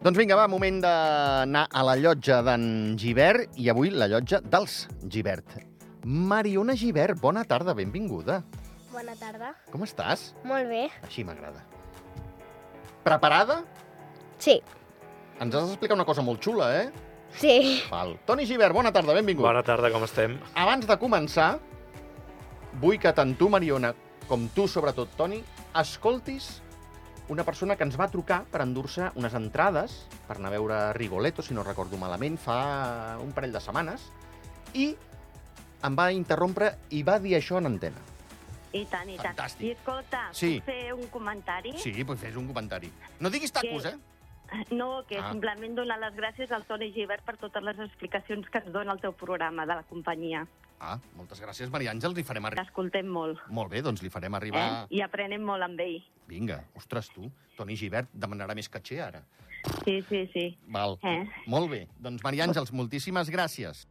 Doncs vinga, va, moment d'anar a la llotja d'en Givert i avui la llotja dels Givert. Mariona Givert, bona tarda, benvinguda. Bona tarda. Com estàs? Molt bé. Així m'agrada. Preparada? Sí. Ens has d'explicar una cosa molt xula, eh? Sí. Val. Toni Givert, bona tarda, benvingut. Bona tarda, com estem? Abans de començar, vull que tant tu, Mariona, com tu, sobretot, Toni, escoltis una persona que ens va trucar per endur-se unes entrades per anar a veure Rigoletto, si no recordo malament, fa un parell de setmanes, i em va interrompre i va dir això en antena. I tant, i tant. Fantàstic. I escolta, Sí. puc fer un comentari? Sí, doncs fes un comentari. No diguis tacos, Que- eh? No, que ah. simplement donar les gràcies al Toni Givert per totes les explicacions que ens dona el teu programa de la companyia. Ah, moltes gràcies, Maria Àngels, li farem arribar. L'escoltem molt, Molt bé, doncs li farem eh? arribar... I aprenem molt amb ell. Vinga, ostres, tu, Toni Givert demanarà més caché ara. Sí, sí, sí. Val. Eh? Molt bé. Doncs, Maria Àngels, moltíssimes gràcies.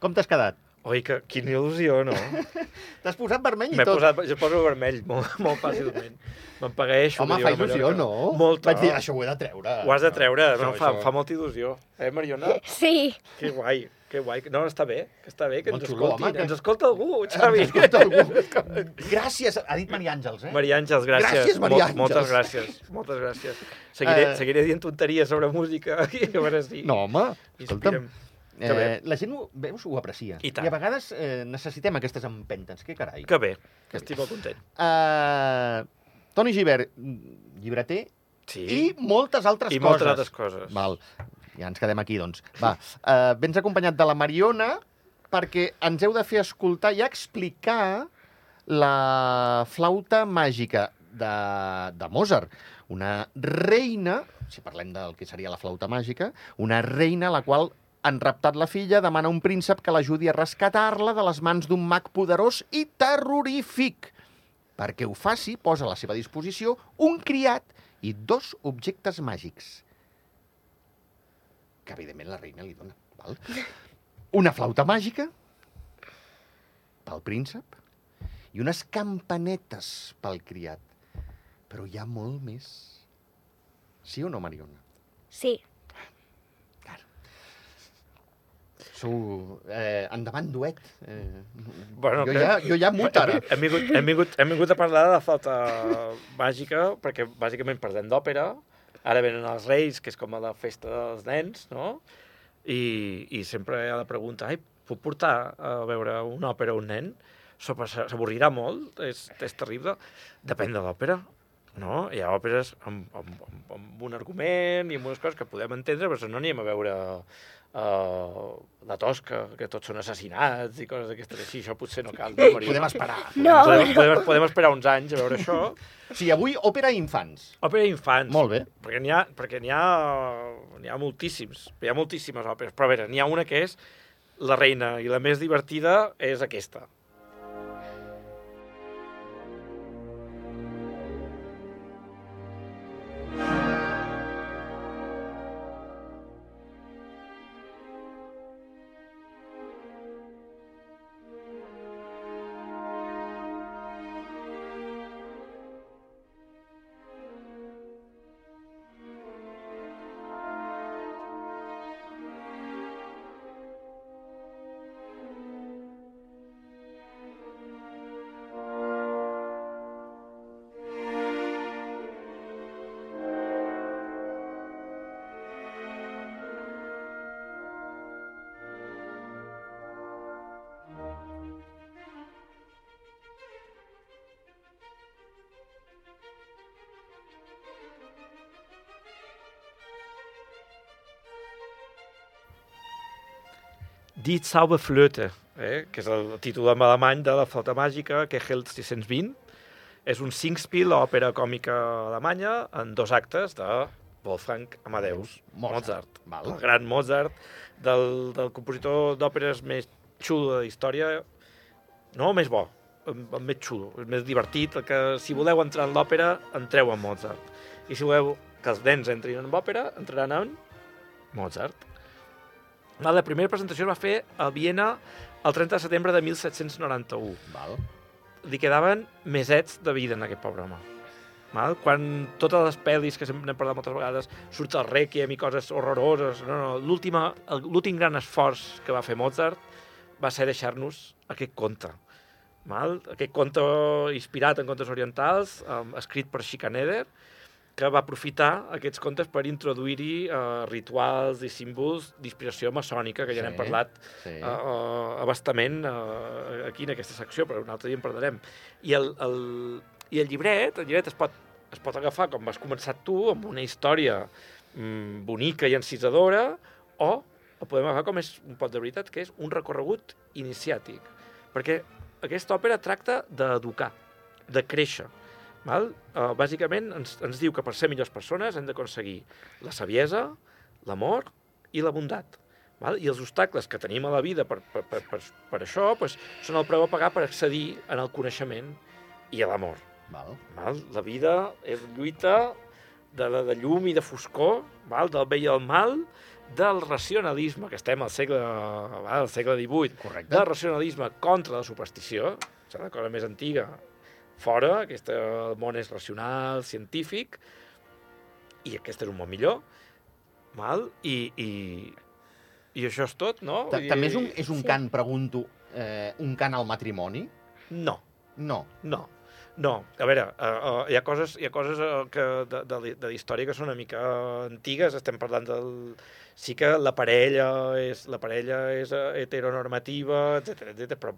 Com t'has quedat? Oi, que, quina il·lusió, no? T'has posat vermell i tot. posat, jo poso vermell molt, molt fàcilment. M'empagueixo. Home, fa il·lusió, no? Molta. Vaig dir, això ho he de treure. Ho has de treure, Això, no, fa, això. fa molta il·lusió. Eh, Mariona? Sí. Que guai, que guai. No, està bé, que està bé, que Molt ens xulo, escolti, home, que- que ens escolta algú, Xavi. Ens escolta algú. Gràcies, ha dit Maria Àngels, eh? Maria Àngels, gràcies. Gràcies, Maria Mol- Moltes Àngels. gràcies, moltes gràcies. Seguiré, Eh. seguiré dient tonteries sobre música a veure si... No, home, escolta'm. Que bé. Eh, la gent, ho, veus, ho aprecia. I tant. I a vegades eh, necessitem aquestes empentes. Que carai. Que bé, Que estic molt content. Uh, Toni Givert, llibreter Sí, i moltes altres i coses. moltes altres coses. Val. Ja ens quedem aquí, doncs. Va, uh, vens acompanyat de la Mariona perquè ens heu de fer escoltar i explicar la flauta màgica de, de Mozart. Una reina, si parlem del que seria la flauta màgica, una reina la qual han raptat la filla, demana un príncep que l'ajudi a rescatar-la de les mans d'un mag poderós i terrorífic. Perquè ho faci, posa a la seva disposició un criat i dos objectes màgics que evidentment la reina li dona. Val? Una flauta màgica pel príncep i unes campanetes pel criat. Però hi ha molt més. Sí o no, Mariona? Sí. Sou... Eh, endavant, duet. Eh, Bueno, jo, que- ja, jo ja mut ara. Hem vingut, hem, vingut, hem vingut a parlar de la flauta màgica, perquè bàsicament parlem d'òpera, ara venen els Reis, que és com a la festa dels nens, no? I, i sempre hi ha la pregunta, ai, puc portar a veure una òpera un nen? S'avorrirà molt? És, és terrible? Depèn de l'òpera, no? Hi ha òperes amb, amb, amb, amb un argument i amb unes coses que podem entendre, però no anem a veure uh, la Tosca, que tots són assassinats i coses d'aquestes així, això potser no cal. No? Podem esperar. No. Podem, podem, podem esperar uns anys a veure això. O sigui, avui òpera i infants. Òpera infants. Molt bé. Perquè n'hi ha, perquè n'hi ha, n'hi ha moltíssims. Hi ha moltíssimes òperes. Però a veure, n'hi ha una que és la reina i la més divertida és aquesta. Die Zauberflöte, eh? que és el títol en alemany de la flauta màgica, que Held 620. És un singspiel, òpera còmica alemanya, en dos actes de Wolfgang Amadeus Mozart. Mozart. Val. El gran Mozart, del, del compositor d'òperes més xulo de la història, no el més bo, el, el més xulo, el més divertit, el que si voleu entrar en l'òpera, entreu en Mozart. I si voleu que els nens entrin en l'òpera, entraran en Mozart. La primera presentació es va fer a Viena el 30 de setembre de 1791. Val. Li quedaven mesets de vida en aquest pobre home. Val? Quan totes les pel·lis, que sempre n'hem parlat moltes vegades, surt el Requiem i coses horroroses, no, no, l'últim gran esforç que va fer Mozart va ser deixar-nos aquest conte. Val? Aquest conte inspirat en contes orientals, um, escrit per Schikaneder, que va aprofitar aquests contes per introduir-hi uh, rituals i símbols d'inspiració maçònica, que ja Sí, n'hem parlat Sí. uh, abastament uh, aquí en aquesta secció, però un altre dia en parlarem. I el, el, i el llibret, el llibret es pot, es pot agafar, com has començat tu, amb una història mm, bonica i encisadora, o el podem agafar com és un pot de veritat, que és un recorregut iniciàtic. Perquè aquesta òpera tracta d'educar, de créixer. Val? Uh, bàsicament ens, ens diu que per ser millors persones hem d'aconseguir la saviesa, l'amor i la bondat. Val? I els obstacles que tenim a la vida per, per, per, per, per això pues, són el preu a pagar per accedir en el coneixement i a l'amor. Val. Val? La vida és lluita de, de, de llum i de foscor, val? del bé i el mal, del racionalisme, que estem al segle, val? al segle XVIII, Correcte. del racionalisme contra la superstició, és la cosa més antiga, fora, aquest, el món és racional, científic, i aquest és un món millor, val? I, i, i això és tot, no? Ta- També és un, és un Sí. cant, pregunto, eh, un cant al matrimoni? No, No. No, no. A veure, uh, uh, hi ha coses, hi ha coses uh, que de, de, de la història que són una mica antigues. Estem parlant del... Sí que la parella és, la parella és uh, heteronormativa, etc etc. però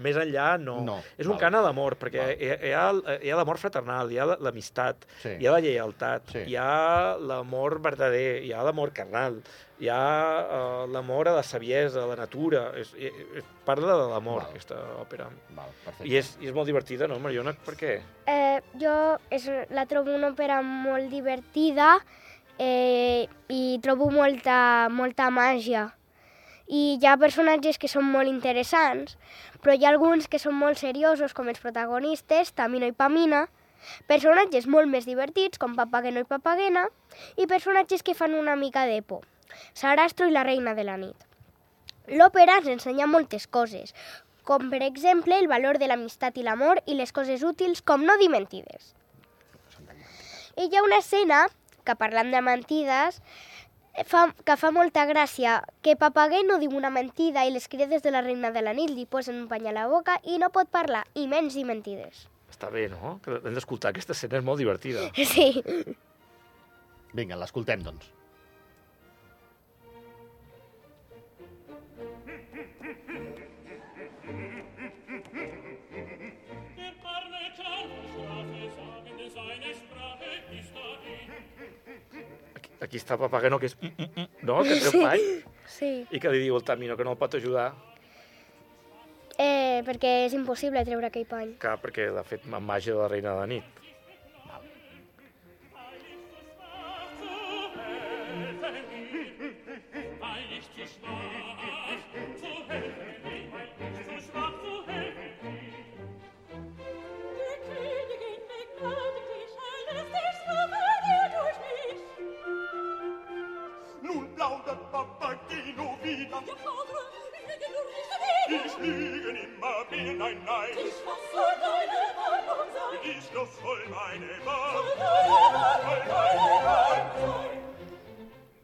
més enllà no. No, És un val. cant a l'amor, perquè Val. hi, ha, hi ha l'amor fraternal, hi ha la- l'amistat, Sí. hi ha la lleialtat, Sí. hi ha l'amor verdader, hi ha l'amor carnal, hi ha uh, l'amor a la saviesa, a la natura. És, i, i, parla de l'amor, aquesta òpera. Val, perfecte. I és, I és molt divertida, no, Mariona? Per què? Eh, jo és, la trobo una òpera molt divertida eh, i trobo molta, molta màgia. I hi ha personatges que són molt interessants, però hi ha alguns que són molt seriosos, com els protagonistes, Tamino i Pamina, personatges molt més divertits, com Papageno i Papagena, i personatges que fan una mica de por, Sarastro i la reina de la nit. L'òpera ens ensenya moltes coses, com per exemple el valor de l'amistat i l'amor i les coses útils com no dir mentides. I hi ha una escena que parlant de mentides fa, que fa molta gràcia, que Papageno diu una mentida i les crides de la reina de la nit li posen un pany a la boca i no pot parlar, i menys dir mentides. Està bé, no? Que Hem d'escoltar. Aquesta escena és molt divertida. Sí. Vinga, l'escoltem, doncs. Aquí, està Papageno, que és... mm, mm, mm, No? Que té un pany. Sí. I que li diu al Tamino que no el pot ajudar. Eh, perquè és impossible treure aquell pany. Que, perquè l'ha fet amb màgia de la reina de la nit. Ich lüge nimmer mehr, nein, nein. Ich muss soll deine Warnung sein. Ich schloss voll meine Wahl. Deine Warnung sein.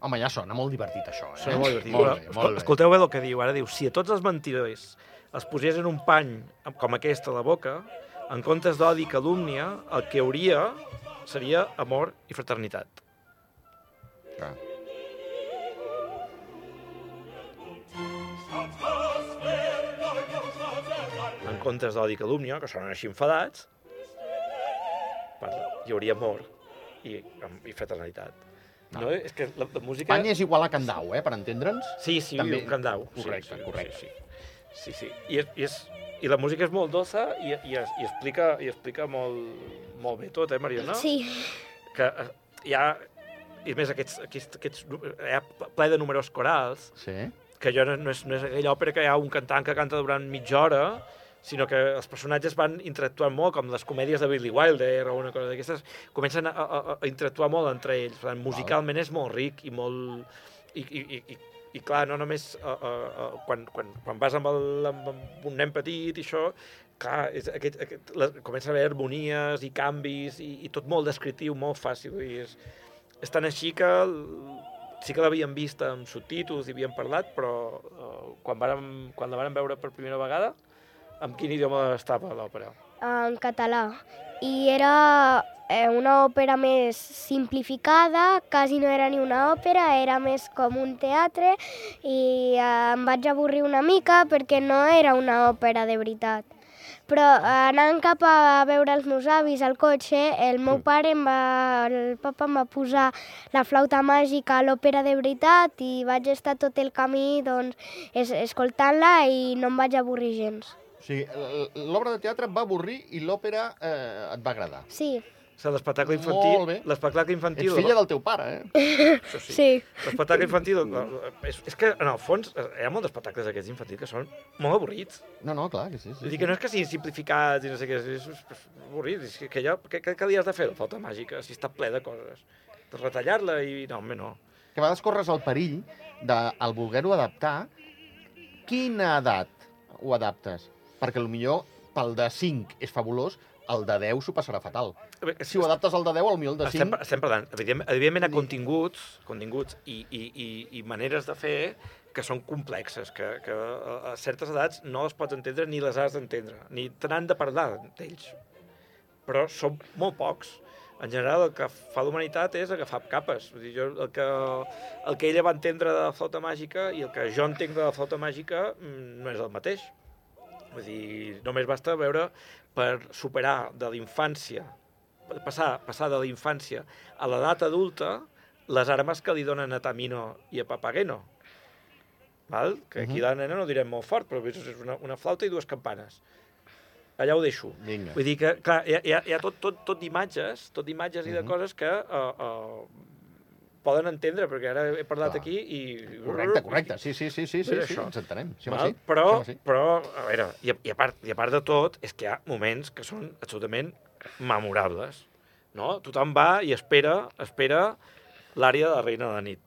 Home, ja sona molt divertit, això, eh? Sona molt divertit. Molt bé, molt bé. Escolteu bé el que diu. Ara diu, si a tots els mentidors els posessin un pany com aquest a la boca, en comptes d'odi i calúmnia, el que hauria seria amor i fraternitat. Clar. en comptes d'odi i calúmnia, que sonen així enfadats, parla, hi hauria amor i, i fraternitat. No, és que la, la música... Pany és igual a Candau, eh, per entendre'ns? Sí, sí, També- un candau. Correcte, sí, sí, correcte. Sí, sí. sí, sí. I, és, i, és, I la música és molt dolça i, i, es- i explica, i explica molt, molt bé tot, eh, Mariona? Sí. Que eh, hi ha... I a més, aquests, aquests, aquests, hi ha ple de números corals, Sí. que jo no, no, és, no és aquella òpera que hi ha un cantant que canta durant mitja hora, sinó que els personatges van interactuant molt, com les comèdies de Billy Wilder o una cosa d'aquestes, comencen a, a, a interactuar molt entre ells. Tant, musicalment és molt ric i molt... I, i, i, i, i clar, no només uh, uh, uh, quan, quan, quan vas amb, el, amb, un nen petit i això, clar, és aquest, aquest, la, comença a haver harmonies i canvis i, i tot molt descriptiu, molt fàcil. Dir, és, és tan així que l- sí que l'havíem vist amb subtítols i havíem parlat, però eh, quan, vàrem, quan la vàrem veure per primera vegada, amb quin idioma estava l'òpera? en català. I era eh, una òpera més simplificada, quasi no era ni una òpera, era més com un teatre i eh, em vaig avorrir una mica perquè no era una òpera de veritat. Però eh, anant cap a veure els meus avis al cotxe, el meu pare, em va, el papa em va posar la flauta màgica a l'òpera de veritat i vaig estar tot el camí doncs, es, escoltant-la i no em vaig avorrir gens. O sigui, l'obra de teatre et va avorrir i l'òpera eh, et va agradar. Sí, O sigui, l'espectacle Molt infantil... bé. L'espectacle infantil... Ets filla del teu pare, eh? Això sí. sí. L'espectacle infantil... És, és que, en el fons, hi ha molts espectacles d'aquests infantils que són molt avorrits. No, no, clar que sí. sí, dir que no és que siguin simplificats i no sé què, és, és, és avorrit. És que, ja, què, què, què li has de fer, la falta màgica, si està ple de coses? De retallar-la i... No, home, no. Que a vegades corres el perill de, al voler-ho adaptar, quina edat ho adaptes? Perquè millor pel de 5 és fabulós, el de 10 s'ho passarà fatal. Si ho adaptes al de 10, al millor el de Estem, 5... estem parlant, evidentment, evidentment, a continguts, continguts i, i, i, i maneres de fer que són complexes, que, que a certes edats no les pots entendre ni les has d'entendre, ni te n'han de parlar d'ells. Però són molt pocs. En general, el que fa la humanitat és agafar capes. Vull dir, jo, el, que, el que ella va entendre de la flauta màgica i el que jo entenc de la flauta màgica mm, no és el mateix. Vull dir, només basta veure per superar de la infància, per passar, passar de la infància a l'edat adulta, les armes que li donen a Tamino i a Papageno. Val? Que aquí Mhm. la nena no direm molt fort, però és una, una flauta i dues campanes. Allà ho deixo. Vinga. Vull dir que, clar, hi ha, hi ha, tot, tot, tot d'imatges, tot d'imatges i de coses que uh, uh, poden entendre, perquè ara he parlat Clar. aquí i... Correcte, correcte. Sí, sí, sí, sí, sí, sí, això. ens entenem. Sí, home, Val? sí. Però, Sí, home, sí. però, a veure, i a, i, a part, i a part de tot, és que hi ha moments que són absolutament memorables. No? Tothom va i espera, espera l'àrea de la Reina de la Nit.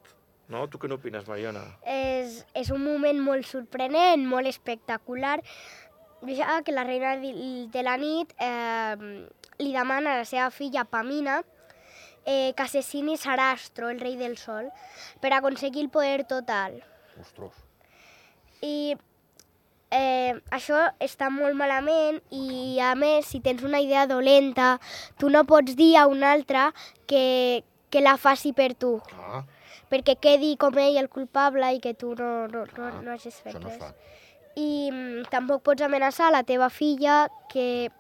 No? Tu què n'opines, Mariona? És, és un moment molt sorprenent, molt espectacular, ja que la reina de la nit eh, li demana a la seva filla Pamina eh, que assassini Sarastro, el rei del sol, per aconseguir el poder total. Ostres. I eh, això està molt malament i, a més, si tens una idea dolenta, tu no pots dir a un altre que, que la faci per tu, Clar, perquè quedi com ell el culpable i que tu no, no, no, Ah, no hagis fet això no es res. fa. I mm, tampoc pots amenaçar la teva filla que,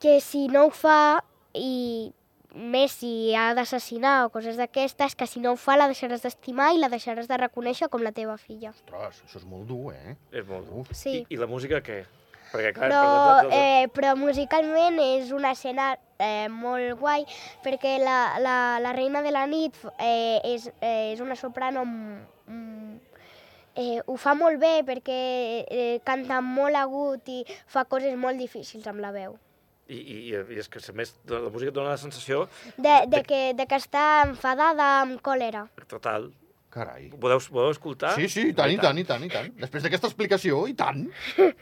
que si no ho fa i més si ha d'assassinar o coses d'aquestes, que si no ho fa la deixaràs d'estimar i la deixaràs de reconèixer com la teva filla. Ostres, això és molt dur, eh? És molt dur. Sí. I, I la música què? Perquè, clar, Però, per exemple, eh, però musicalment és una escena eh, molt guai perquè la, la, la reina de la nit eh, és, eh, és una soprano mm, eh, ho fa molt bé perquè eh, canta molt agut i fa coses molt difícils amb la veu. I, i, i és que, a més, la la música et dona la sensació De, de, que, de que està enfadada amb còlera. total. Carai. Podeu, podeu escoltar? Sí, sí, i tant, i tant, i tant, i tant. Després d'aquesta explicació, i tant.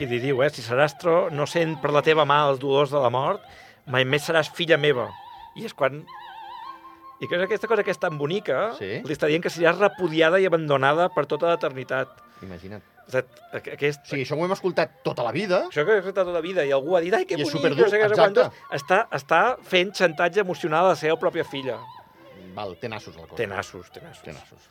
Aquí li diu, eh, si Sarastro no sent per la teva mà els dolors de la mort, mai més seràs filla meva. I és quan... I que és aquesta cosa que és tan bonica, Sí. li està dient que seràs repudiada i abandonada per tota l'eternitat. Imagina't. O sigui, Aquest, això ho hem escoltat tota la vida. això que he escoltat tota la vida i algú ha dit, ai, que I bonic, superdur, no sé què, quantos", està, està fent xantatge emocional a la seva pròpia filla. Val, té nassos la cosa. Té nassos, té nassos. Té nassos.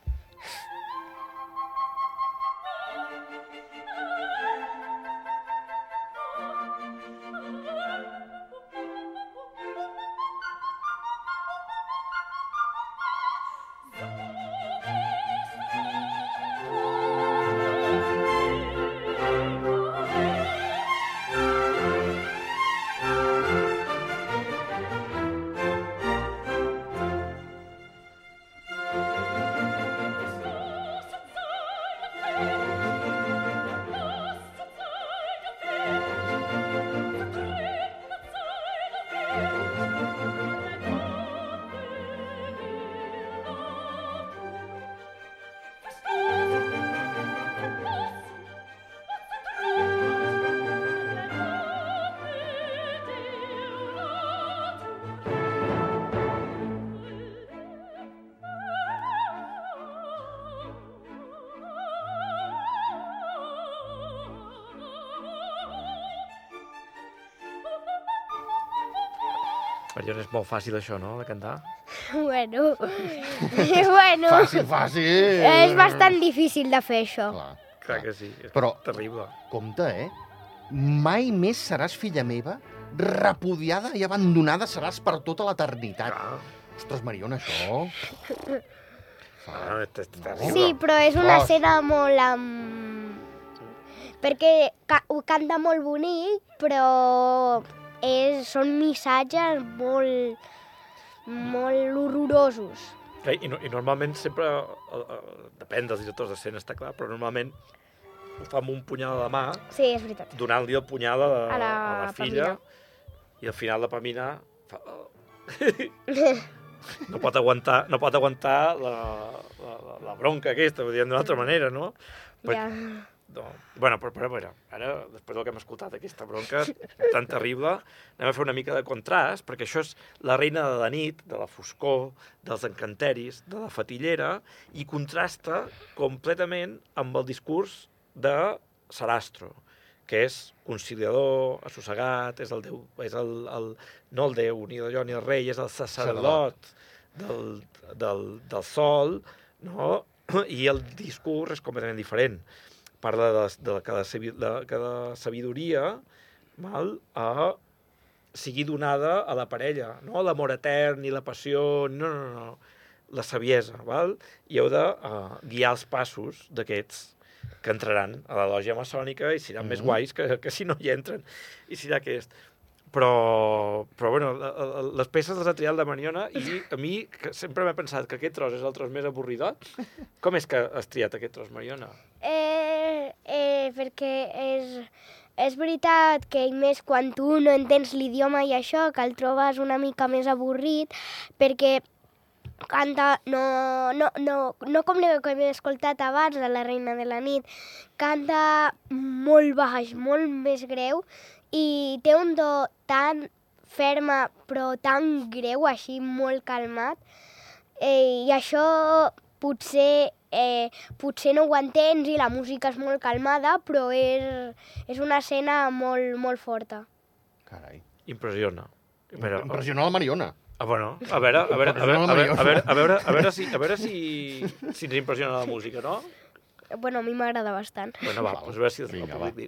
Mariona, és molt fàcil això, no?, de cantar. Bueno, bueno, Fàcil, fàcil. és bastant difícil de fer això. Clar, Clar que sí, és Però- terrible. Compte, eh? Mai més seràs filla meva, repudiada i abandonada seràs per tota l'eternitat. Clar, Ostres, Mariona, això... Fa... ah. Sí, però és una escena molt... Um... Perquè ca ho canta molt bonic, però és, són missatges molt, molt horrorosos. Clar, I, no, I normalment sempre, eh, eh, depèn dels directors d'escena, està clar, però normalment ho fa amb un punyal a la mà, Sí, és veritat. donant-li el punyal a la, A la a la filla, i al final la Pamina fa... no pot aguantar, no pot aguantar la, la, la, la bronca aquesta, ho diem d'una altra manera, no? Però- Ja. No. Bueno, però, però, però, ara, després del que hem escoltat, aquesta bronca tan terrible, anem a fer una mica de contrast, perquè això és la reina de la nit, de la foscor, dels encanteris, de la fatillera, i contrasta completament amb el discurs de Sarastro, que és conciliador, assossegat, és el déu, és el, el, no el déu, ni el jo, ni el rei, és el sacerdot del, del, del sol, no? i el discurs és completament diferent parla de, de que, la, de, que la sabidoria val, a, sigui donada a la parella, no l'amor etern ni la passió, no, no, no, la saviesa, val? i heu de uh, guiar els passos d'aquests que entraran a la lògia maçònica i seran mm -hmm. més Mhm. guais que, que si no hi entren. I serà aquest. Però, però bueno, les peces les ha triat la Mariona i a mi que sempre m'he pensat que aquest tros és el tros més avorridot. Com és que has triat aquest tros, Mariona? Perquè és, és veritat que i més quan tu no entens l'idioma i això, que el trobes una mica més avorrit, perquè canta, no, no, no, no com el que hem escoltat abans de la Reina de la Nit, canta molt baix, molt més greu, i té un do tan ferma però tan greu, així molt calmat, eh, i això potser, eh, potser no ho entens i la música és molt calmada, però és, és una escena molt, molt forta. Carai. Impressiona. Veure, Impressiona la Mariona. Ah, bueno, a veure, a veure, a veure, a veure, a veure, a veure, a veure si, a veure si, si ens impressiona la música, no? Bueno, a mi m'agrada bastant. Bueno, va, doncs a veure si el Vinga, públic va. li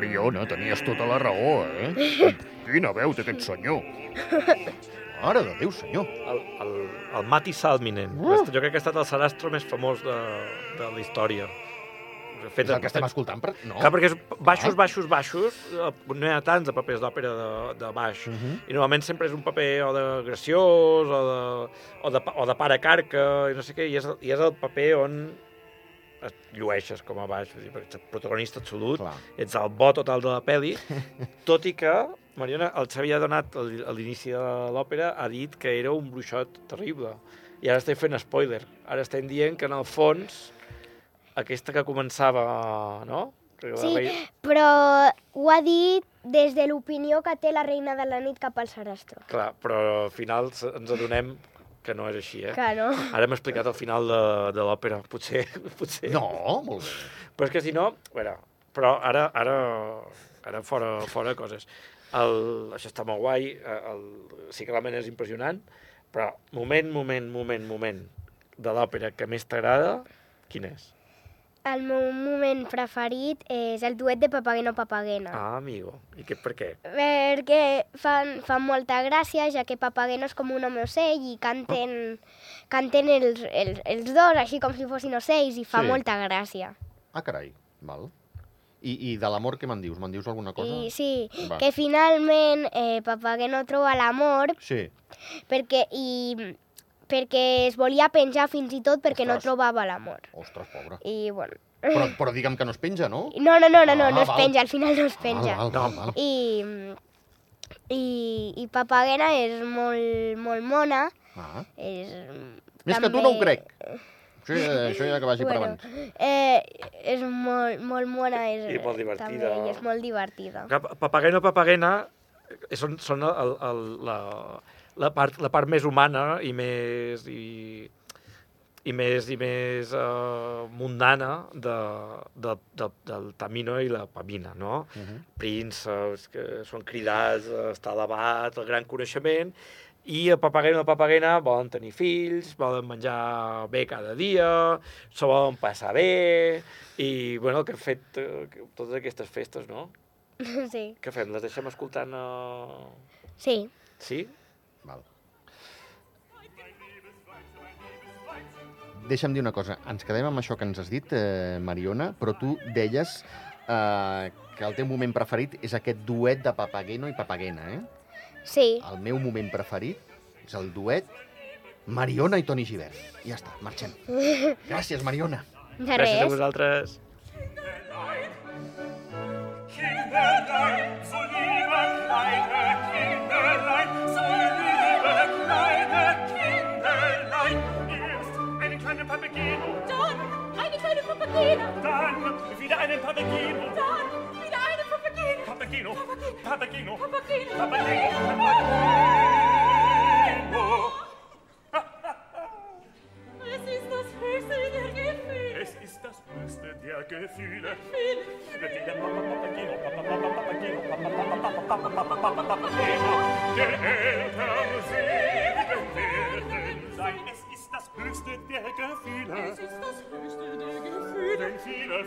Mariona, tenies tota la raó, eh? Quina veu té aquest senyor. Mare de Déu, senyor. El, el, el Mati Salminen. Uh! Jo crec que ha estat el sarastro més famós de, de la història. Fet, És el que estem escoltant, per... no? Clar, perquè és baixos, Ah. baixos, baixos, eh, no hi ha tants de papers d'òpera de, de baix. Uh -huh. I normalment sempre és un paper o de graciós o de, o de, o de pare carca i no sé què, i és, i és el paper on et llueixes com a baix, perquè ets el protagonista absolut, Clar. ets el bo total de la pel·li, tot i que, Mariona, el Xavi ha donat al- a l'inici de l'òpera, ha dit que era un bruixot terrible. I ara estem fent spoiler. Ara estem dient que, en el fons, aquesta que començava, no? Sí, rei- però ho ha dit des de l'opinió que té la reina de la nit cap al sarastro. Clar, però al final ens adonem que no és així, eh? Que no. Ara hem explicat el final de, de l'òpera, potser, potser. No, molt bé. Però és que si no, a veure, però ara, ara, ara fora, fora coses. El, això està molt guai, eh, el, sí que realment és impressionant, però moment, moment, moment, moment de l'òpera que més t'agrada, quin és? El meu moment preferit és el duet de Papageno Papagena. Ah, amigo. I què, per què? Perquè fan, fan molta gràcia, ja que Papageno és com un home ocell i canten, canten els, els, els dos així com si fossin ocells i fa Sí. molta gràcia. Ah, carai, val. I, i de l'amor què me'n dius? Me'n dius alguna cosa? I sí, Va. que finalment eh, Papageno troba l'amor Sí. perquè, i, perquè es volia penjar fins i tot perquè no Ostres. trobava l'amor. Ostres, pobre. I bueno... Però, però digue'm que no es penja, no? No, no, no, no, no, Ah, no es val. penja, al final no es penja. Val, val, val, val. I, i, i Papagena és molt, molt mona. Ah. És, Més que tu no ho crec. Això ja, això ja que vagi per bueno, abans. eh, és molt, molt mona. És, I molt divertida. També, i és molt divertida. Que Papageno Papagena eh, són, són el, el, la, la, part, la part més humana i més i, i més i més uh, mundana de, de, de, del Tamino i la Pamina, no? Uh -huh. Prínceps que són cridats, eh, està elevat, el gran coneixement, i el papageno i la papagena volen tenir fills, volen menjar bé cada dia, s'ho volen passar bé, i, bueno, el que hem fet eh, que- totes aquestes festes, no? Sí, Què fem? Les deixem escoltant? Uh... sí. Sí? Val. Deixa'm dir una cosa. Ens quedem amb això que ens has dit, eh, Mariona, però tu deies eh, que el teu moment preferit és aquest duet de Papageno i Papagena, eh? Sí, El meu moment preferit és el duet Mariona i Toni Givert. Ja està, marxem. Gràcies, Mariona. de Gràcies a res. vosaltres. Kinderlein, so liebe kleine Papageno. Dann wieder einen Papageno. Dann wieder einen Papageno. Papageno. Papageno. Papageno. Papageno. Papageno. Es ist das höchste der Gefühle. Es ist das höchste der Gefühle. Gefühle. Der Papa Papageno. Papageno. Papa Papa Papageno. Der Eltern seligen Willen. Sein, es ist das höchste der Gefühle. Es ist filas